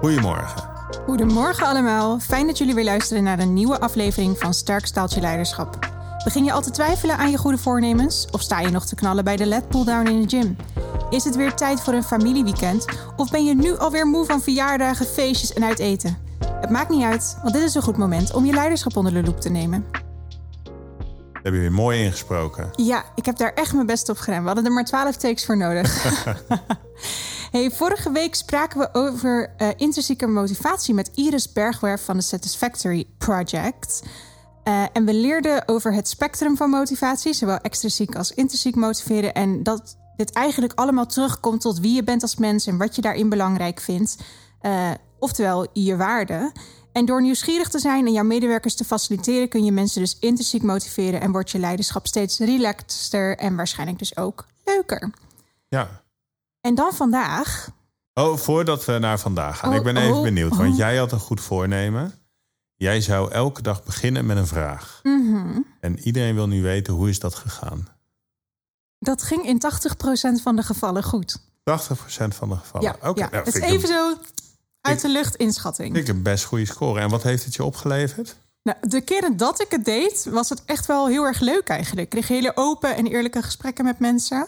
Goedemorgen. Goedemorgen allemaal. Fijn dat jullie weer luisteren naar een nieuwe aflevering van Sterk Staaltje Leiderschap. Begin je al te twijfelen aan je goede voornemens? Of sta je nog te knallen bij de LED pulldown in de gym? Is het weer tijd voor een familieweekend? Of ben je nu alweer moe van verjaardagen, feestjes en uit eten? Het maakt niet uit, want dit is een goed moment om je leiderschap onder de loep te nemen. Heb je weer mooi ingesproken. Ja, ik heb daar echt mijn best op gedaan. We hadden er maar 12 takes voor nodig. hey, vorige week spraken we over uh, intrinsieke motivatie met Iris Bergwerf van de Satisfactory Project. Uh, en we leerden over het spectrum van motivatie, zowel extrinsiek als intrinsiek motiveren. En dat dit eigenlijk allemaal terugkomt tot wie je bent als mens en wat je daarin belangrijk vindt. Uh, oftewel je waarde. En door nieuwsgierig te zijn en jouw medewerkers te faciliteren, kun je mensen dus intrinsiek motiveren en wordt je leiderschap steeds relaxter en waarschijnlijk dus ook leuker. Ja. En dan vandaag. Oh, voordat we naar vandaag gaan. ik ben even oh, benieuwd, want oh. jij had een goed voornemen. Jij zou elke dag beginnen met een vraag. Mhm. En iedereen wil nu weten hoe is dat gegaan? Dat ging in 80% van de gevallen goed. 80% van de gevallen. Ja, oké. Nou, het is even zo uit de lucht inschatting. Ik heb best goede score. En wat heeft het je opgeleverd? Nou, de keren dat ik het deed, was het echt wel heel erg leuk eigenlijk. Ik kreeg hele open en eerlijke gesprekken met mensen.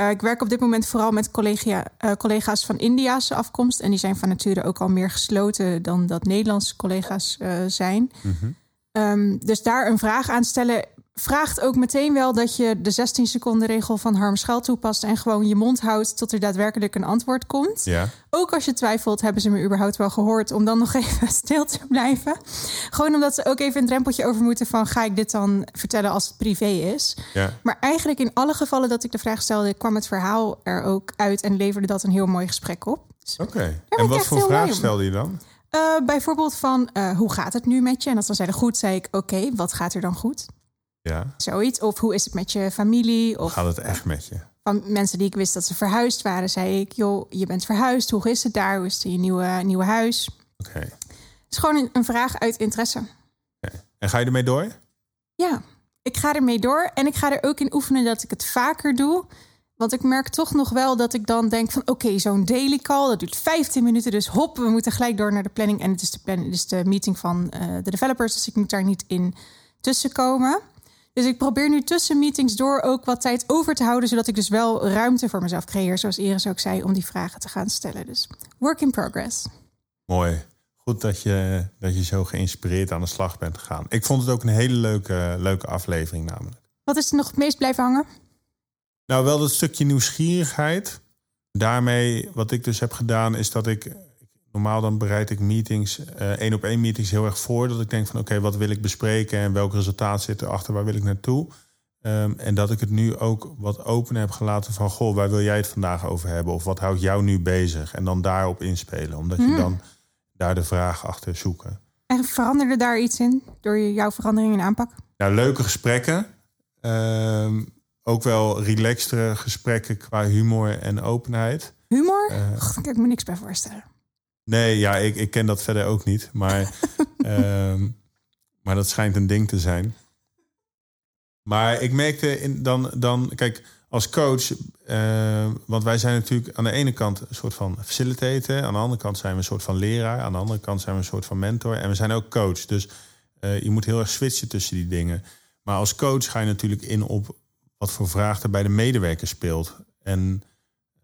Uh, ik werk op dit moment vooral met collega, uh, collega's van Indiaanse afkomst. En die zijn van nature ook al meer gesloten dan dat Nederlandse collega's uh, zijn. Mm -hmm. um, dus daar een vraag aan stellen vraagt ook meteen wel dat je de 16 seconden regel van Harm Schuil toepast en gewoon je mond houdt tot er daadwerkelijk een antwoord komt. Ja. Ook als je twijfelt, hebben ze me überhaupt wel gehoord om dan nog even stil te blijven. Gewoon omdat ze ook even een drempeltje over moeten van ga ik dit dan vertellen als het privé is. Ja. Maar eigenlijk in alle gevallen dat ik de vraag stelde, kwam het verhaal er ook uit en leverde dat een heel mooi gesprek op. Dus Oké. En wat voor vraag stelde je dan? Uh, bijvoorbeeld van uh, hoe gaat het nu met je? En als dan zeiden goed, zei ik oké, wat gaat er dan goed? Ja. Zoiets. Of hoe is het met je familie? Of gaat het echt met je? Van mensen die ik wist dat ze verhuisd waren, zei ik: joh, je bent verhuisd. Hoe is het daar? Hoe is het in je nieuwe, nieuwe huis? Oké. Het is gewoon een, een, vraag uit interesse. Okay. En ga je ermee door? Ja, ik ga ermee door. En ik ga er ook in oefenen dat ik het vaker doe. Want ik merk toch nog wel dat ik dan denk van... oké, zo'n daily call, dat duurt 15 minuten. Dus hop, we moeten gelijk door naar de planning. En het is de, plan, de meeting van uh, de developers. Dus ik moet daar niet in tussenkomen. Dus ik probeer nu tussen meetings door ook wat tijd over te houden, zodat ik dus wel ruimte voor mezelf creëer, zoals Iris ook zei, om die vragen te gaan stellen. Dus work in progress. Mooi. Goed dat je, dat je zo geïnspireerd aan de slag bent gegaan. Ik vond het ook een hele leuke, leuke aflevering namelijk. Wat is er nog het meest blijven hangen? Nou, wel dat stukje nieuwsgierigheid. Daarmee, wat ik dus heb gedaan, is dat ik normaal dan bereid ik meetings, uh, één op één meetings heel erg voor. Dat ik denk van oké, wat wil ik bespreken en welk resultaat zit erachter, waar wil ik naartoe? Um, en dat ik het nu ook wat open heb gelaten van goh, waar wil jij het vandaag over hebben? Of wat houdt jou nu bezig? En dan daarop inspelen, omdat je hmm. dan daar de vraag achter zoeken. En veranderde daar iets in door jouw verandering in aanpak? Nou, leuke gesprekken. Um, ook wel relaxtere gesprekken qua humor en openheid. Humor? Uh, daar kan ik me niks bij voorstellen. Nee, ja, ik, ik ken dat verder ook niet. Maar, um, maar dat schijnt een ding te zijn. Maar ik merkte in, dan, dan, kijk, als coach, uh, want wij zijn natuurlijk aan de ene kant een soort van facilitator, aan de andere kant zijn we een soort van leraar, aan de andere kant zijn we een soort van mentor en we zijn ook coach. Dus uh, je moet heel erg switchen tussen die dingen. Maar als coach ga je natuurlijk in op wat voor vraag er bij de medewerker speelt. En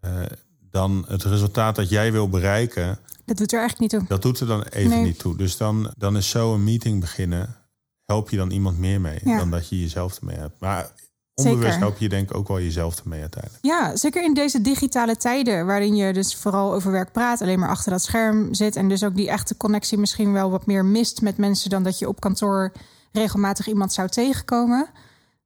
uh, dan het resultaat dat jij wil bereiken, dat doet er eigenlijk niet toe. Dat doet er dan even niet toe. Dus dan, dan is zo een meeting beginnen. Help je dan iemand meer mee dan dat je jezelf ermee hebt. Maar onbewust zeker. help je denk ik ook wel jezelf ermee uiteindelijk. Ja, zeker in deze digitale tijden waarin je dus vooral over werk praat, alleen maar achter dat scherm zit en dus ook die echte connectie misschien wel wat meer mist met mensen dan dat je op kantoor regelmatig iemand zou tegenkomen.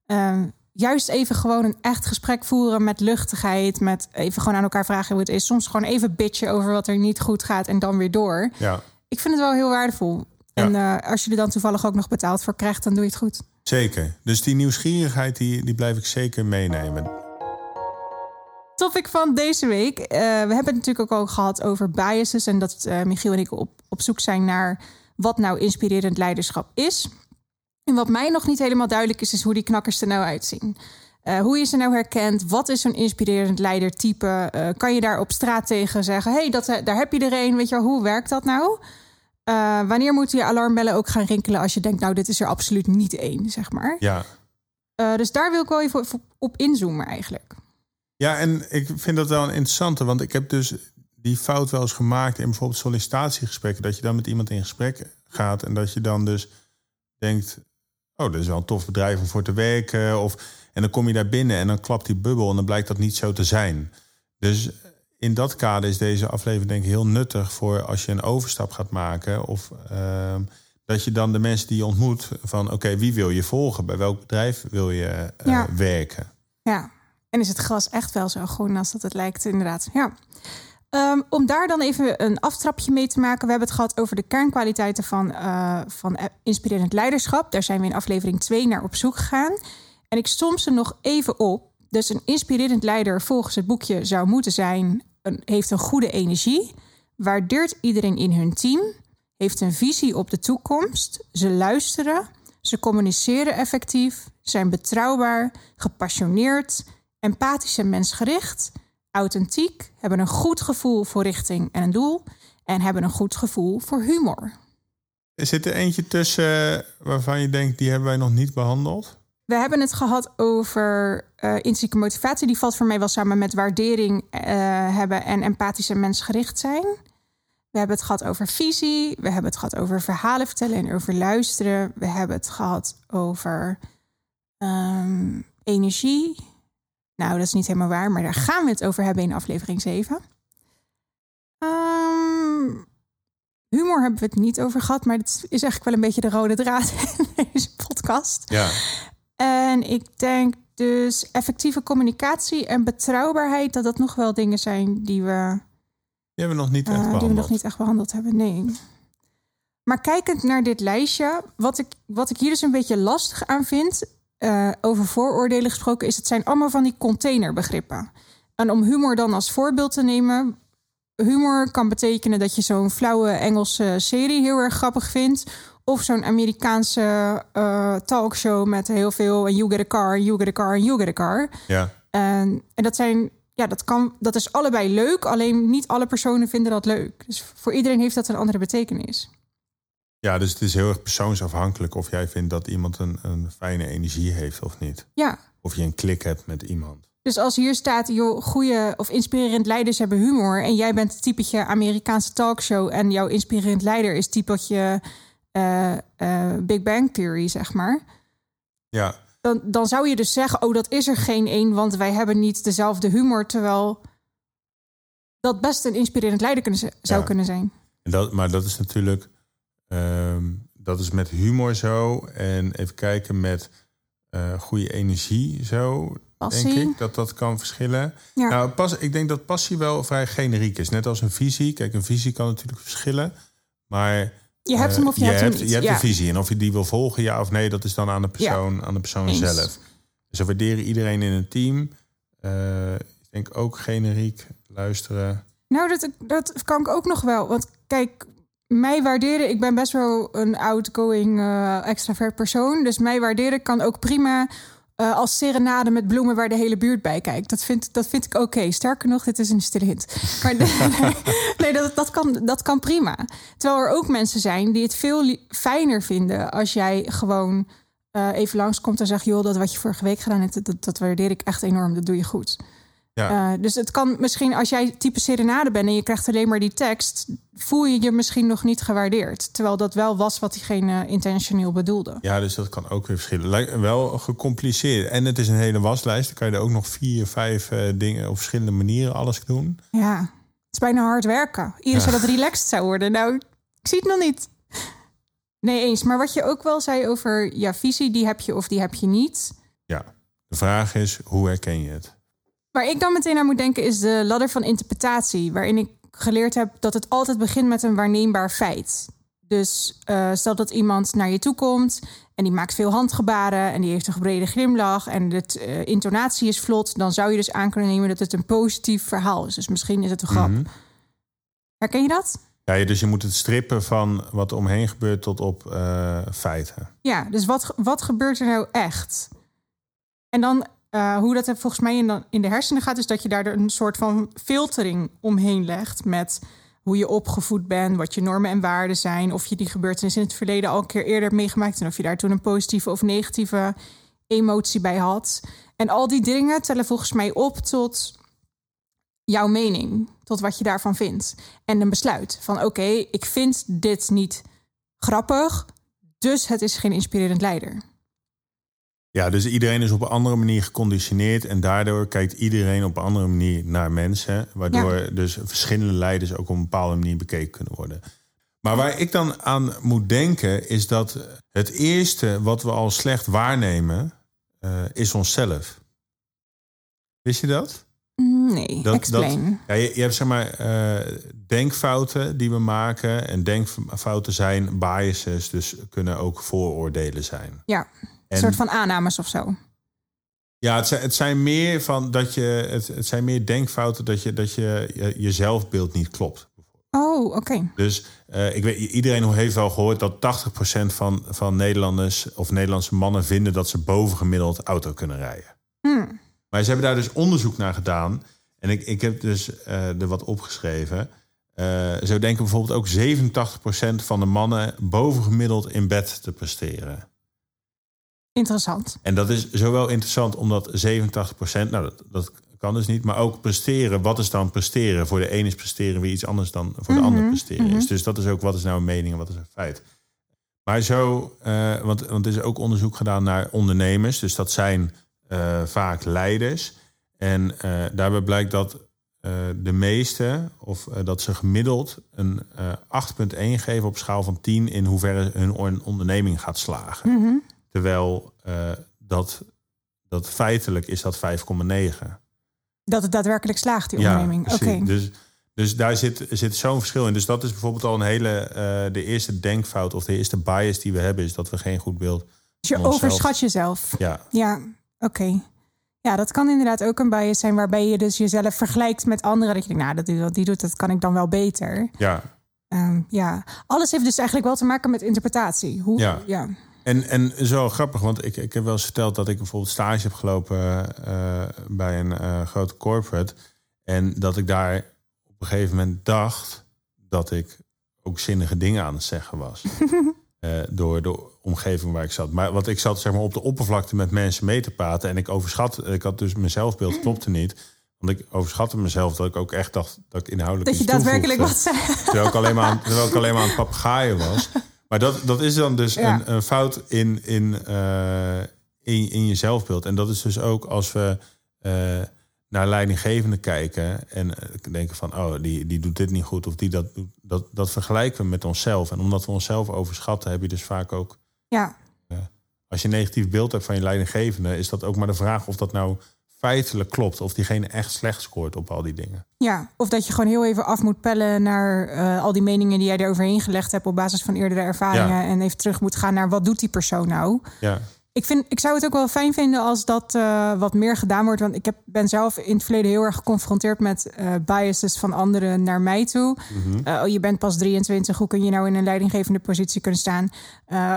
Uh, juist even gewoon een echt gesprek voeren met luchtigheid. Met even gewoon aan elkaar vragen hoe het is. Soms gewoon even bitchen over wat er niet goed gaat en dan weer door. Ja. Ik vind het wel heel waardevol. En uh, als je er dan toevallig ook nog betaald voor krijgt, dan doe je het goed. Zeker. Dus die nieuwsgierigheid, die, die blijf ik zeker meenemen. Topic van deze week. Uh, we hebben het natuurlijk ook al gehad over biases. En dat uh, Michiel en ik op, op zoek zijn naar wat nou inspirerend leiderschap is. En wat mij nog niet helemaal duidelijk is, is hoe die knakkers er nou uitzien. Uh, hoe je ze nou herkent? Wat is zo'n inspirerend leidertype? Uh, kan je daar op straat tegen zeggen: hey, dat, daar heb je er een. Weet je wel, hoe werkt dat nou? Uh, wanneer moeten je alarmbellen ook gaan rinkelen als je denkt: nou, dit is er absoluut niet één, zeg maar? Ja. dus daar wil ik wel even op inzoomen, eigenlijk. Ja, en ik vind dat wel een interessante, want ik heb dus die fout wel eens gemaakt in bijvoorbeeld sollicitatiegesprekken. Dat je dan met iemand in gesprek gaat en dat je dan dus denkt: oh, dat is wel een tof bedrijf om voor te werken. Of, en dan kom je daar binnen en dan klapt die bubbel en dan blijkt dat niet zo te zijn. Dus in dat kader is deze aflevering denk ik heel nuttig voor als je een overstap gaat maken. Of ehm, dat je dan de mensen die je ontmoet van oké, wie wil je volgen? Bij welk bedrijf wil je uh, werken? Ja, en is het gras echt wel zo groen als dat het lijkt, inderdaad. Ja. Um, om daar dan even een aftrapje mee te maken. We hebben het gehad over de kernkwaliteiten van, uh, van inspirerend leiderschap. Daar zijn we in aflevering 2 naar op zoek gegaan. En ik som ze nog even op. Dus een inspirerend leider volgens het boekje zou moeten zijn... Heeft een goede energie, waardeert iedereen in hun team... heeft een visie op de toekomst, ze luisteren... ze communiceren effectief, zijn betrouwbaar, gepassioneerd empathisch en mensgericht, authentiek, hebben een goed gevoel voor richting en een doel en hebben een goed gevoel voor humor. Zit er eentje tussen waarvan je denkt, die hebben wij nog niet behandeld? We hebben het gehad over uh, intrinsieke motivatie. Die valt voor mij wel samen met waardering uh, hebben en empathisch en mensgericht zijn. We hebben het gehad over visie. We hebben het gehad over verhalen vertellen en over luisteren. We hebben het gehad over um, energie. Nou, dat is niet helemaal waar, maar daar gaan we het over hebben in aflevering 7. Um, ehm, humor hebben we het niet over gehad, maar het is eigenlijk wel een beetje de rode draad in deze podcast. Ja. En ik denk dus effectieve communicatie en betrouwbaarheid, dat dat nog wel dingen zijn die we. Die hebben we nog niet echt uh, behandeld. Die we nog niet echt behandeld hebben, nee. Maar kijkend naar dit lijstje, wat ik, wat ik hier dus een beetje lastig aan vind, uh, over vooroordelen gesproken is, het zijn allemaal van die containerbegrippen. En om humor dan als voorbeeld te nemen. Humor kan betekenen dat je zo'n flauwe Engelse serie heel erg grappig vindt. Of zo'n Amerikaanse uh, talkshow met heel veel. En you get a car, you get a car, you get a car. Ja. En, en dat zijn. Ja, dat, kan, dat is allebei leuk. Alleen niet alle personen vinden dat leuk. Dus voor iedereen heeft dat een andere betekenis. Ja, dus het is heel erg persoonsafhankelijk of jij vindt dat iemand een, een fijne energie heeft of niet. Ja. Of je een klik hebt met iemand. Dus als hier staat, joh, goede of inspirerend leiders hebben humor. En jij bent het typetje Amerikaanse talkshow. En jouw inspirerend leider is typetje uh, uh, Big Bang Theory, zeg maar. Ja. Dan, dan zou je dus zeggen, oh, dat is er geen één, want wij hebben niet dezelfde humor. Terwijl dat best een inspirerend leider kunnen, zou kunnen zijn. En dat, maar dat is natuurlijk Ehm, dat is met humor zo. En even kijken met uh, goede energie zo. Passie. Denk ik dat dat kan verschillen. Ja. Nou, pas, ik denk dat passie wel vrij generiek is. Net als een visie. Kijk, een visie kan natuurlijk verschillen. Maar je hebt hem of je, hebt, hem niet. Je hebt een visie. En of je die wil volgen, ja of nee, dat is dan aan de persoon, aan de persoon zelf. Dus we waarderen iedereen in een team. Uh, ik denk ook generiek luisteren. Nou, dat, dat kan ik ook nog wel. Want kijk, mij waarderen, ik ben best wel een outgoing uh, extravert persoon. Dus mij waarderen kan ook prima uh, als serenade met bloemen waar de hele buurt bij kijkt. Dat vind, dat vind ik oké. Sterker nog, dit is een stille hint. Maar nee, nee dat, dat, kan, dat kan prima. Terwijl er ook mensen zijn die het veel fijner vinden als jij gewoon uh, even langskomt en zegt: joh, dat wat je vorige week gedaan hebt, dat, dat waardeer ik echt enorm. Dat doe je goed. Ja. Uh, dus het kan misschien, als jij type serenade bent en je krijgt alleen maar die tekst, voel je je misschien nog niet gewaardeerd. Terwijl dat wel was wat diegene intentioneel bedoelde. Ja, dus dat kan ook weer verschillen. Lijkt wel gecompliceerd. En het is een hele waslijst. Dan kan je er ook nog vier, vijf uh, dingen op verschillende manieren alles doen. Ja, het is bijna hard werken. Iedereen ja. zou dat relaxed zou worden. Nou, ik zie het nog niet. Nee, eens. Maar wat je ook wel zei over ja, visie, die heb je of die heb je niet. Ja, de vraag is, hoe herken je het? Waar ik dan meteen aan moet denken is de ladder van interpretatie, waarin ik geleerd heb dat het altijd begint met een waarneembaar feit. Dus uh, stel dat iemand naar je toe komt en die maakt veel handgebaren en die heeft een gebrede glimlach en de uh, intonatie is vlot, dan zou je dus aan kunnen nemen dat het een positief verhaal is. Dus misschien is het een grap. Mm -hmm. Herken je dat? Ja, dus je moet het strippen van wat omheen gebeurt tot op uh, feiten. Ja, dus wat, wat gebeurt er nou echt? En dan eh, hoe dat volgens mij in, in de hersenen gaat, is dat je daar een soort van filtering omheen legt met hoe je opgevoed bent, wat je normen en waarden zijn, of je die gebeurtenis in het verleden al een keer eerder hebt meegemaakt en of je daar toen een positieve of negatieve emotie bij had. En al die dingen tellen volgens mij op tot jouw mening, tot wat je daarvan vindt. En een besluit van oké, ik vind dit niet grappig, dus het is geen inspirerend leider. Ja, dus iedereen is op een andere manier geconditioneerd en daardoor kijkt iedereen op een andere manier naar mensen, waardoor dus verschillende leiders ook op een bepaalde manier bekeken kunnen worden. Maar waar ik dan aan moet denken is dat het eerste wat we al slecht waarnemen, uh, is onszelf. Wist je dat? Nee, dat, explain. Dat, ja, je, je, hebt zeg maar uh, denkfouten die we maken. En denkfouten zijn biases, dus kunnen ook vooroordelen zijn. Ja, een soort van aannames of zo. Ja, het zijn, het zijn meer van dat je. Het, het zijn meer denkfouten dat je, dat je, je, je zelfbeeld niet klopt. Oh, oké. Dus uh, ik weet, iedereen heeft wel gehoord dat 80% van, van Nederlanders of Nederlandse mannen vinden dat ze bovengemiddeld auto kunnen rijden. Hmm. Maar ze hebben daar dus onderzoek naar gedaan. En ik, ik heb dus uh, er wat opgeschreven. Uh, zo denken bijvoorbeeld ook 87% van de mannen bovengemiddeld in bed te presteren. Interessant. En dat is zowel interessant omdat 87%, nou dat, dat kan dus niet, maar ook presteren. Wat is dan presteren? Voor de een is presteren weer iets anders dan voor de ander mhm, presteren is. Mhm. Dus dat is ook wat is nou een mening en wat is een feit. Maar zo, uh, want, want er is ook onderzoek gedaan naar ondernemers. Dus dat zijn uh, vaak leiders. En uh, daarbij blijkt dat de meeste, of dat ze gemiddeld een 8,1 geven op schaal van 10 in hoeverre hun onderneming gaat slagen. Mm -hmm. Terwijl dat, dat feitelijk is dat 5,9. Dat het daadwerkelijk slaagt, die onderneming. Oké. Dus, dus daar zit, zit zo'n verschil in. Dus dat is bijvoorbeeld al een hele. de eerste denkfout of de eerste bias die we hebben, is dat we geen goed beeld. Dus je overschat jezelf. Ja. ja. Oké. Ja, dat kan inderdaad ook een bias zijn waarbij je dus jezelf vergelijkt met anderen. Dat je denkt, nou, dat die, die doet, dat kan ik dan wel beter. Ja. Um, ja, alles heeft dus eigenlijk wel te maken met interpretatie. Hoe, ja. ja. En, en zo grappig, want ik, ik heb wel eens verteld dat ik bijvoorbeeld stage heb gelopen uh, bij een uh, grote corporate. En dat ik daar op een gegeven moment dacht dat ik ook zinnige dingen aan het zeggen was. Uh, door de omgeving waar ik zat. Maar wat ik zat zeg maar, op de oppervlakte met mensen mee te praten. En ik overschat, ik had dus mijn zelfbeeld klopte niet. Want ik overschatte mezelf dat ik ook echt dacht dat ik inhoudelijk. Dat je daadwerkelijk wat zei. Terwijl ik alleen maar aan, terwijl ik alleen maar aan het papegaaien was. Maar dat, dat is dan dus een, een, fout in, in, uh, in, in je zelfbeeld. En dat is dus ook als we. Uh, naar leidinggevende kijken en eh, denken van, oh, die, die doet dit niet goed of die dat doet, dat, dat vergelijken we met onszelf. En omdat we onszelf overschatten, heb je dus vaak ook. Ja. Uh, als je een negatief beeld hebt van je leidinggevende, is dat ook maar de vraag of dat nou feitelijk klopt. Of diegene echt slecht scoort op al die dingen. Ja, of dat je gewoon heel even af moet pellen naar uh, al die meningen die jij eroverheen gelegd hebt op basis van eerdere ervaringen. En even terug moet gaan naar wat doet die persoon nou. Ja ik, vind, ik zou het ook wel fijn vinden als dat uh, wat meer gedaan wordt. Want ik heb, ben zelf in het verleden heel erg geconfronteerd met uh, biases van anderen naar mij toe. Mm -hmm. uh, oh, je bent pas 23. Hoe kun je nou in een leidinggevende positie kunnen staan?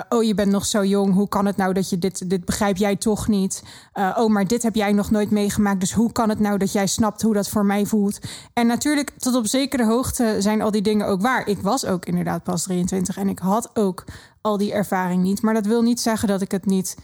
oh, je bent nog zo jong. Hoe kan het nou dat je dit, dit begrijp jij toch niet? oh, maar dit heb jij nog nooit meegemaakt. Dus hoe kan het nou dat jij snapt hoe dat voor mij voelt? En natuurlijk, tot op zekere hoogte zijn al die dingen ook waar. Ik was ook inderdaad pas 23 en ik had ook al die ervaring niet. Maar dat wil niet zeggen dat ik het niet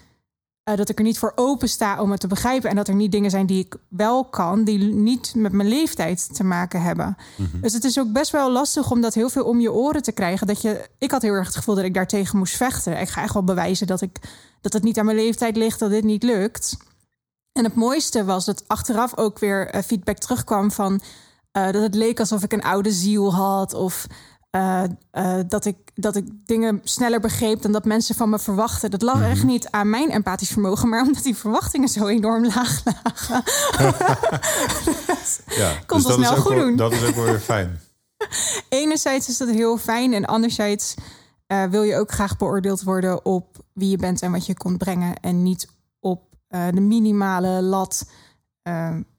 uh, dat ik er niet voor open sta om het te begrijpen. En dat er niet dingen zijn die ik wel kan, die niet met mijn leeftijd te maken hebben. Mm -hmm. Dus het is ook best wel lastig om dat heel veel om je oren te krijgen. Dat je, ik had heel erg het gevoel dat ik daartegen moest vechten. Ik ga echt wel bewijzen dat, ik, dat het niet aan mijn leeftijd ligt, dat dit niet lukt. En het mooiste was dat achteraf ook weer uh, feedback terugkwam van uh, dat het leek alsof ik een oude ziel had. Of uh, uh, dat, ik, dat ik dingen sneller begreep dan dat mensen van me verwachten. Dat lag mm -hmm. echt niet aan mijn empathisch vermogen, maar omdat die verwachtingen zo enorm laag lagen. ja, kon dus snel goed wel, doen. Dat is ook wel weer fijn. Enerzijds is dat heel fijn en anderzijds uh, wil je ook graag beoordeeld worden op wie je bent en wat je kunt brengen. En niet op de minimale lat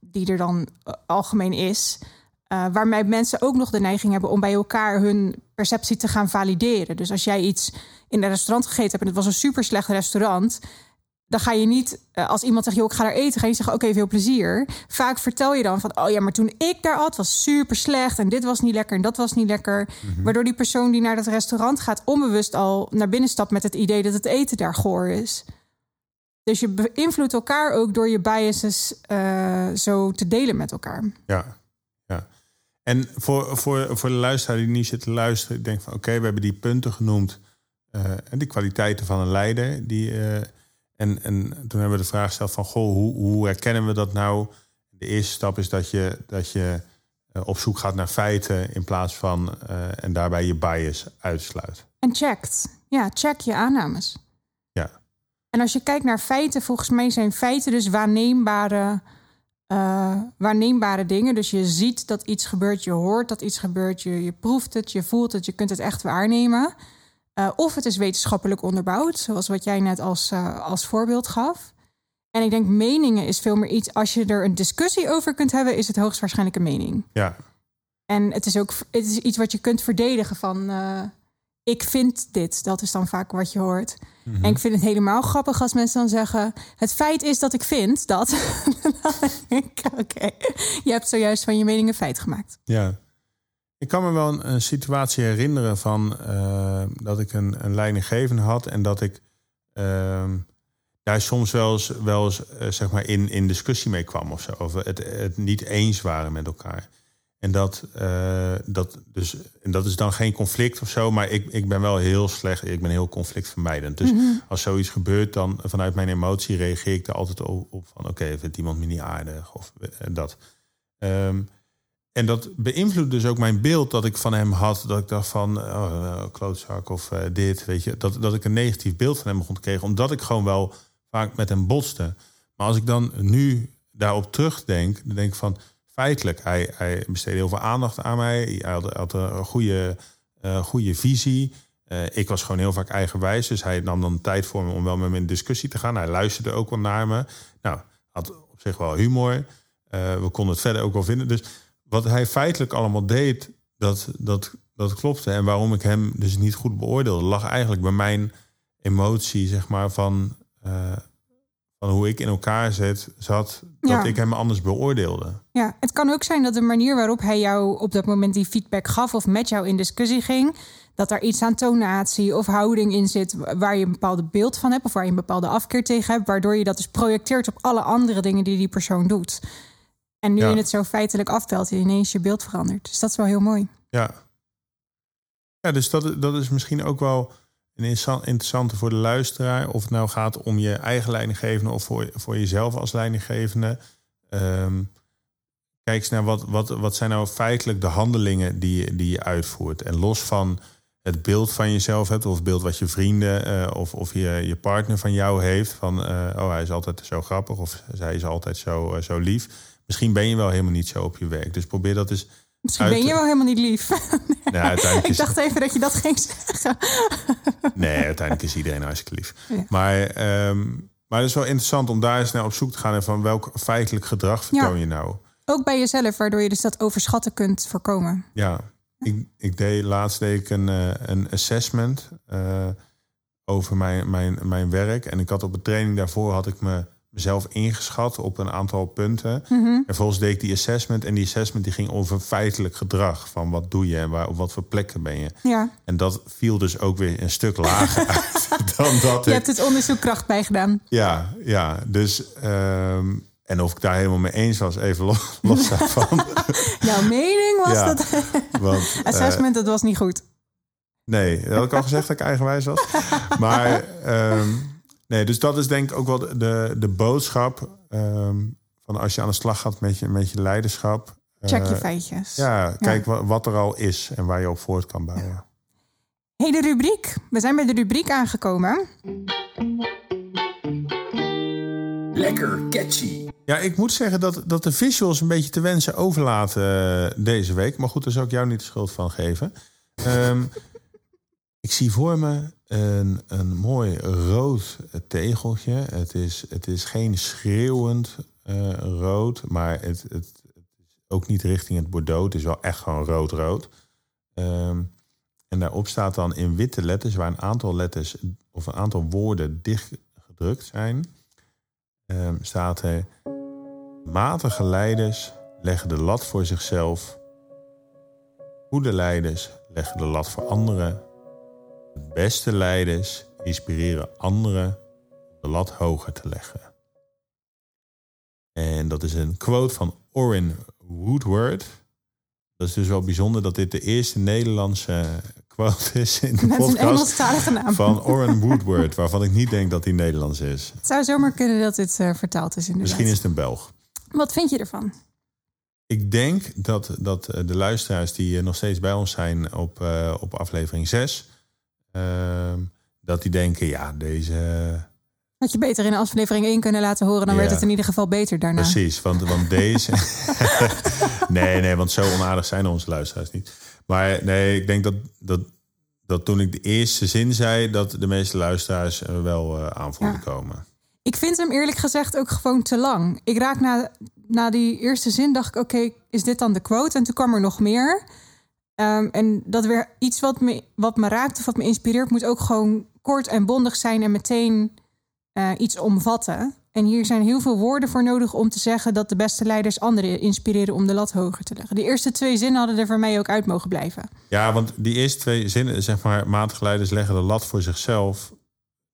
die er dan algemeen is. Uh, waarmee mensen ook nog de neiging hebben om bij elkaar hun perceptie te gaan valideren. Dus als jij iets in een restaurant gegeten hebt en het was een super slecht restaurant. dan ga je niet, eh, als iemand zegt, joh, ik ga daar eten, ga je zeggen, oké, veel plezier. Vaak vertel je dan van, oh ja, maar toen ik daar at, was super slecht en dit was niet lekker en dat was niet lekker. Mhm. Waardoor die persoon die naar dat restaurant gaat, onbewust al naar binnen stapt met het idee dat het eten daar goor is. Dus je beïnvloedt elkaar ook door je biases eh, zo te delen met elkaar. Ja, ja. En voor, voor, voor de luisteraar die niet zit te luisteren, ik denk van oké, we hebben die punten genoemd. eh, en die kwaliteiten van een leider. Die, eh, en, en toen hebben we de vraag gesteld van goh, hoe, hoe herkennen we dat nou? De eerste stap is dat je, dat je eh, op zoek gaat naar feiten in plaats van en daarbij je bias uitsluit. En checkt. Ja, check je aannames. Ja, En als je kijkt naar feiten, volgens mij zijn feiten dus waarneembare, eh, waarneembare dingen. Dus je ziet dat iets gebeurt, je hoort dat iets gebeurt, je, je proeft het, je voelt het, je kunt het echt waarnemen. Eh, of het is wetenschappelijk onderbouwd, zoals wat jij net als, eh, als voorbeeld gaf. En ik denk meningen is veel meer iets, als je er een discussie over kunt hebben, is het hoogstwaarschijnlijk een mening. ja, En het is ook het is iets wat je kunt verdedigen van ik vind dit. Dat is dan vaak wat je hoort. Mhm. En ik vind het helemaal grappig als mensen dan zeggen: het feit is dat ik vind dat. oké, je hebt zojuist van je mening een feit gemaakt. Ja. Ik kan me wel een, een situatie herinneren van eh, dat ik een, een leidinggevende had en dat ik ehm, daar soms wel eens, wel eens eh, zeg maar in, in discussie mee kwam of zo. Over het, het niet eens waren met elkaar. En dat, eh, dat, dus, en dat is dan geen conflict of zo, maar ik, ik ben wel heel slecht, ik ben heel conflictvermijdend. Dus als zoiets gebeurt, dan vanuit mijn emotie reageer ik er altijd op, op van oké, vindt iemand me niet aardig of eh, dat. Ehm, en dat beïnvloedt dus ook mijn beeld dat ik van hem had. Dat ik dacht van, oh, eh, klootzak of dit, weet je. Dat, dat ik een negatief beeld van hem begon te krijgen. Omdat ik gewoon wel vaak met hem botste. Maar als ik dan nu daarop terugdenk, dan denk ik van... Feitelijk, hij, hij besteedde heel veel aandacht aan mij. Hij had, had een goede, eh, goede visie. Eh, ik was gewoon heel vaak eigenwijs. Dus hij nam dan tijd voor me om wel met me in discussie te gaan. Hij luisterde ook wel naar me. Nou, had op zich wel humor. Eh, we konden het verder ook wel vinden. Dus wat hij feitelijk allemaal deed, dat, dat, dat klopte. En waarom ik hem dus niet goed beoordeelde, lag eigenlijk bij mijn emotie, zeg maar, van, van hoe ik in elkaar zit, zat, dat Ja. ik hem anders beoordeelde. Ja, het kan ook zijn dat de manier waarop hij jou op dat moment die feedback gaf of met jou in discussie ging, dat daar iets aan tonatie of houding in zit waar je een bepaalde beeld van hebt of waar je een bepaalde afkeer tegen hebt, waardoor je dat dus projecteert op alle andere dingen die die persoon doet. En nu Ja. je het zo feitelijk aftelt, ineens je beeld verandert. Dus dat is wel heel mooi. Ja. Ja, dus dat, dat is misschien ook wel een interessa- interessante voor de luisteraar. Of het nou gaat om je eigen leidinggevende of voor, voor jezelf als leidinggevende. Ehm, kijk eens naar wat, wat, wat zijn nou feitelijk de handelingen die, die je uitvoert. En los van het beeld van jezelf hebt, of het beeld wat je vrienden eh, of, of je, je partner van jou heeft. Van eh, oh, hij is altijd zo grappig of zij is altijd zo, eh, zo lief. Misschien ben je wel helemaal niet zo op je werk. Dus probeer dat eens. Misschien Uit- ben je wel helemaal niet lief. Uiteindelijk Ik dacht even dat je dat ging zeggen. Nee, uiteindelijk is iedereen hartstikke lief. Ja. Maar, ehm, maar het is wel interessant om daar eens naar op zoek te gaan. En van welk feitelijk gedrag vertoon Ja. je nou? Ook bij jezelf, waardoor je dus dat overschatten kunt voorkomen. Ja, ik, ik deed laatst deed ik een, eh, een assessment eh, over mijn, mijn, mijn werk. En ik had op een training daarvoor had ik me mezelf ingeschat op een aantal punten. Mhm. En vervolgens deed ik die assessment. En die assessment die ging over feitelijk gedrag. Van wat doe je en waar, op wat voor plekken ben je. Ja, En dat viel dus ook weer een stuk lager uit dan dat je ik... hebt het onderzoek kracht bijgedaan. Ja, ja. Dus, ehm, en of ik daar helemaal mee eens was, even los, los daarvan. Jouw mening was Ja. dat Want, assessment, dat was niet goed. nee, dat had ik al gezegd dat ik eigenwijs was. Maar, ehm, nee, dus dat is denk ik ook wel de, de, de boodschap. ehm, van als je aan de slag gaat met je, met je leiderschap. Check je eh, feitjes. Ja, kijk wa- wat er al is en waar je op voort kan bouwen. Hey, de rubriek. We zijn bij de rubriek aangekomen. Lekker catchy. Ja, ik moet zeggen dat, dat de visuals een beetje te wensen overlaten eh, deze week. Maar goed, daar zou ik jou niet de schuld van geven. Ehm, ik zie voor me een, een mooi rood tegeltje. Het is, het is geen schreeuwend eh, rood, maar het, het, het is ook niet richting het bordeaux. Het is wel echt gewoon rood-rood. Ehm, en daarop staat dan in witte letters, waar een aantal letters of een aantal woorden dicht gedrukt zijn, ehm, staat er: matige leiders leggen de lat voor zichzelf. Goede leiders leggen de lat voor anderen. Beste leiders inspireren anderen de lat hoger te leggen. En dat is een quote van Orin Woodward. Dat is dus wel bijzonder dat dit de eerste Nederlandse quote is in de Met een podcast Engelstalige naam. van Orin Woodward, waarvan ik niet denk dat hij Nederlands is. Het zou zomaar kunnen dat dit eh, vertaald is inderdaad. Misschien is het een Belg. Wat vind je ervan? Ik denk dat, dat eh, de luisteraars die eh, nog steeds bij ons zijn op, op aflevering 6, ehm, dat die denken, ja, deze. Had je beter in aflevering 1 kunnen laten horen, dan Ja. werd het in ieder geval beter daarna. Precies, want, want deze. nee, nee, want zo onaardig zijn onze luisteraars niet. Maar nee, ik denk dat, dat, dat toen ik de eerste zin zei, dat de meeste luisteraars er wel aan voelden Ja. komen. Ik vind hem eerlijk gezegd ook gewoon te lang. Ik raak na, na die eerste zin, dacht ik, oké, is dit dan de quote? En toen kwam er nog meer. Ehm, en dat weer iets wat me, wat me raakt of wat me inspireert, moet ook gewoon kort en bondig zijn en meteen eh, iets omvatten. En hier zijn heel veel woorden voor nodig om te zeggen dat de beste leiders anderen inspireren om de lat hoger te leggen. De eerste twee zinnen hadden er voor mij ook uit mogen blijven. Ja, want die eerste twee zinnen, zeg maar, matige leiders leggen de lat voor zichzelf.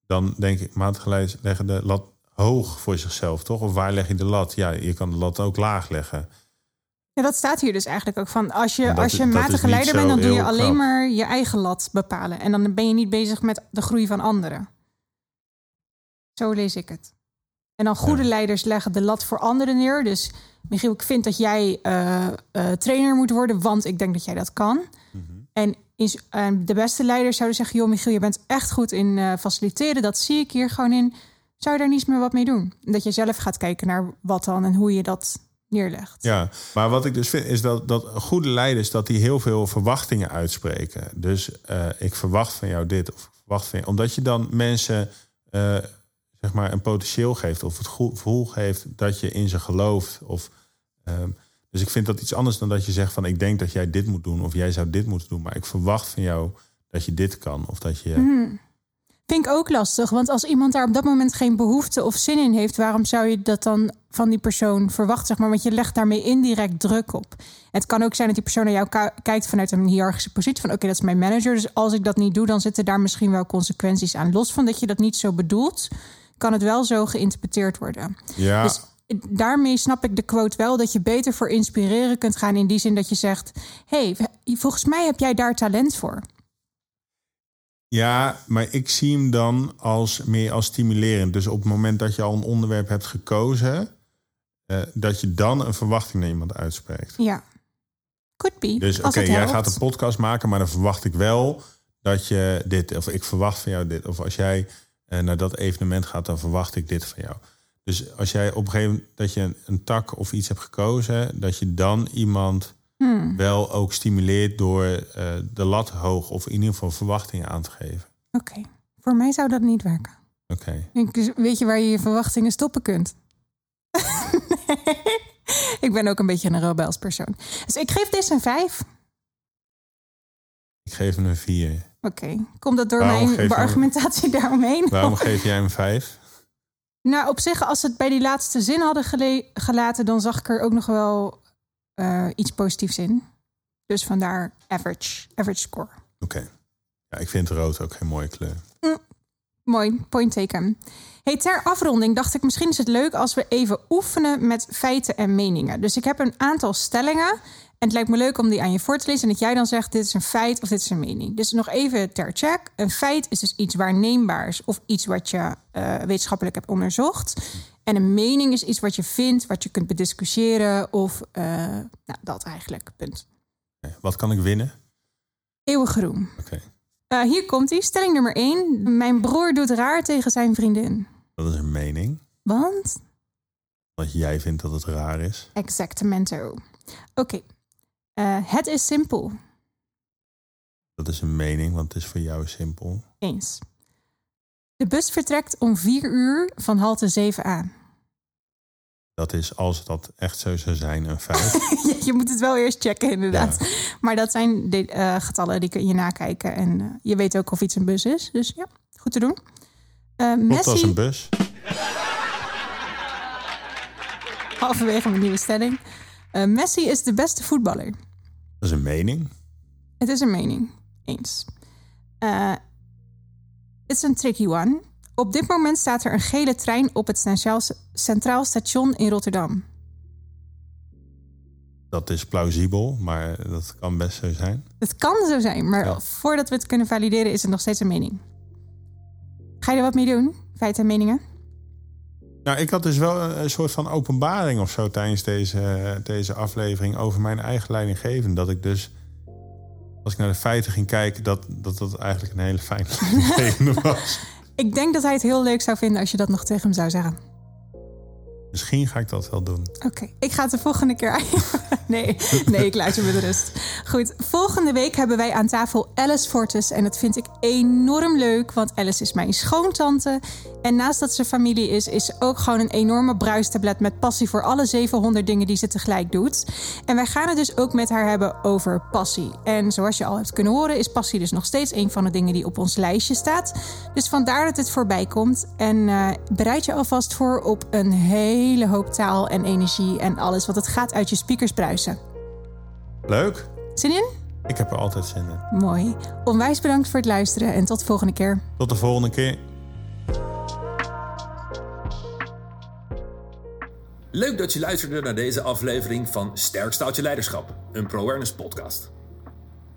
Dan denk ik, matige leiders leggen de lat hoog voor zichzelf, toch? Of waar leg je de lat? Ja, je kan de lat ook laag leggen. Ja, dat staat hier dus eigenlijk ook van. Als je, dat als je is matige leider bent, dan doe je alleen knap. maar je eigen lat bepalen. En dan ben je niet bezig met de groei van anderen. Zo lees ik het. En dan goede Ja. leiders leggen de lat voor anderen neer. Dus Michiel, ik vind dat jij eh, eh, trainer moet worden, want ik denk dat jij dat kan. En is, eh, de beste leiders zouden zeggen: Joh, Michiel, je bent echt goed in faciliteren. Dat zie ik hier gewoon in. Zou je daar niets meer wat mee doen? Dat je zelf gaat kijken naar wat dan en hoe je dat neerlegt. Ja, maar wat ik dus vind is dat, dat goede leiders dat die heel veel verwachtingen uitspreken. Dus eh, ik verwacht van jou dit of verwacht van jou, omdat je dan mensen eh, zeg maar een potentieel geeft of het gevoel geeft dat je in ze gelooft. Of, ehm, dus ik vind dat iets anders dan dat je zegt van ik denk dat jij dit moet doen of jij zou dit moeten doen, maar ik verwacht van jou dat je dit kan of dat je. Mhm. Vind ik ook lastig, want als iemand daar op dat moment geen behoefte of zin in heeft, waarom zou je dat dan van die persoon verwachten? Zeg maar, want je legt daarmee indirect druk op. Het kan ook zijn dat die persoon naar jou kijkt vanuit een hiërarchische positie van oké, dat is mijn manager, dus als ik dat niet doe, dan zitten daar misschien wel consequenties aan. Los van dat je dat niet zo bedoelt, kan het wel zo geïnterpreteerd worden. Ja, Dus daarmee snap ik de quote wel dat je beter voor inspireren kunt gaan in die zin dat je zegt: hey, volgens mij heb jij daar talent voor. Ja, maar ik zie hem dan als meer als stimulerend. Dus op het moment dat je al een onderwerp hebt gekozen, eh, dat je dan een verwachting naar iemand uitspreekt. Ja. Could be. Dus oké, jij gaat een podcast maken, maar dan verwacht ik wel dat je dit, of ik verwacht van jou dit. Of als jij eh, naar dat evenement gaat, dan verwacht ik dit van jou. Dus als jij op een gegeven moment dat je een, een tak of iets hebt gekozen, dat je dan iemand Hmm. wel ook stimuleert door eh, de lat hoog of in ieder geval verwachtingen aan te geven. Oké, voor mij zou dat niet werken. Oké. Ik- Weet je waar je je verwachtingen stoppen kunt? ik ben ook een beetje een rebels persoon. Dus ik geef deze een 5. Ik geef hem een 4. Oké, komt dat door Waarom mijn hem- argumentatie daaromheen? Waarom geef jij hem 5? Nou, op zich, als ze het bij die laatste zin hadden gelaten, dan zag ik er ook nog wel eh, iets positiefs in. Dus vandaar average, average score. Oké. Ja, ik vind rood ook geen mooie kleur. Mooi, point taken. Hey, ter afronding dacht ik misschien is het leuk als we even oefenen met feiten en meningen. Dus ik heb een aantal stellingen en het lijkt me leuk om die aan je voor te lezen en dat jij dan zegt dit is een feit of dit is een mening. Dus nog even ter check. Een feit is dus iets waarneembaars of iets wat je eh, wetenschappelijk hebt onderzocht. En een mening is iets wat je vindt, wat je kunt bediscussiëren of eh, nou, dat eigenlijk, punt. Wat kan ik winnen? Eeuwig roem. Oké, Eh, hier komt ie, stelling nummer 1. Mijn broer doet raar tegen zijn vriendin. dat is een mening. Want Dat jij vindt dat het raar is. Exactamento. Oké. Eh, het is simpel. Dat is een mening, want het is voor jou simpel. Eens. De bus vertrekt om vier uur van halte 7a. Dat is, als dat echt zo zou zijn, een feit. je, moet het wel eerst checken, inderdaad. Maar dat zijn de, eh, getallen die kun je nakijken. En eh, je weet ook of iets een bus is. Dus ja, goed te doen. Eh, Klopt als Messi, een bus. halverwege mijn nieuwe stelling. Messi is de beste voetballer. Dat is een mening. Het is een mening. Eens. Eh, Het is een tricky one. Op dit moment staat er een gele trein op het Centraal, Centraal Station in Rotterdam. Dat is plausibel, maar dat kan best zo zijn. Het kan zo zijn, maar Ja. voordat we het kunnen valideren is het nog steeds een mening. Ga je er wat mee doen? Feiten en meningen? Nou, ik had dus wel een, soort van openbaring of zo tijdens deze, deze aflevering over mijn eigen leidinggevende. Dat ik dus, als ik naar de feiten ging kijken, dat dat, dat eigenlijk een hele fijne leidinggevende was. Ik denk dat hij het heel leuk zou vinden als je dat nog tegen hem zou zeggen. Misschien ga ik dat wel doen. Oké, ik ga het de volgende keer. nee, nee, ik laat je met rust. Goed, volgende week hebben wij aan tafel Alice Fortes. En dat vind ik enorm leuk, want Alice is mijn schoontante. En naast dat ze familie is, is ze ook gewoon een enorme bruistablet met passie voor alle 700 dingen die ze tegelijk doet. En wij gaan het dus ook met haar hebben over passie. En zoals je al hebt kunnen horen, is passie dus nog steeds een van de dingen die op ons lijstje staat. Dus vandaar dat het voorbij komt. En eh, bereid je alvast voor op een hele hoop taal en energie en alles, want het gaat uit je speakers bruisen. Leuk. Zin in? Ik heb er altijd zin in. Mooi. Onwijs bedankt voor het luisteren en tot de volgende keer. Tot de volgende keer. Leuk dat je luisterde naar deze aflevering van Sterk Stoutje Leiderschap, een ProAwareness podcast.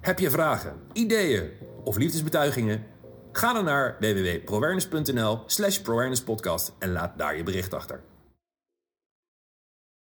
Heb je vragen, ideeën of liefdesbetuigingen? Ga dan naar www.proawareness.nl slash en laat daar je bericht achter.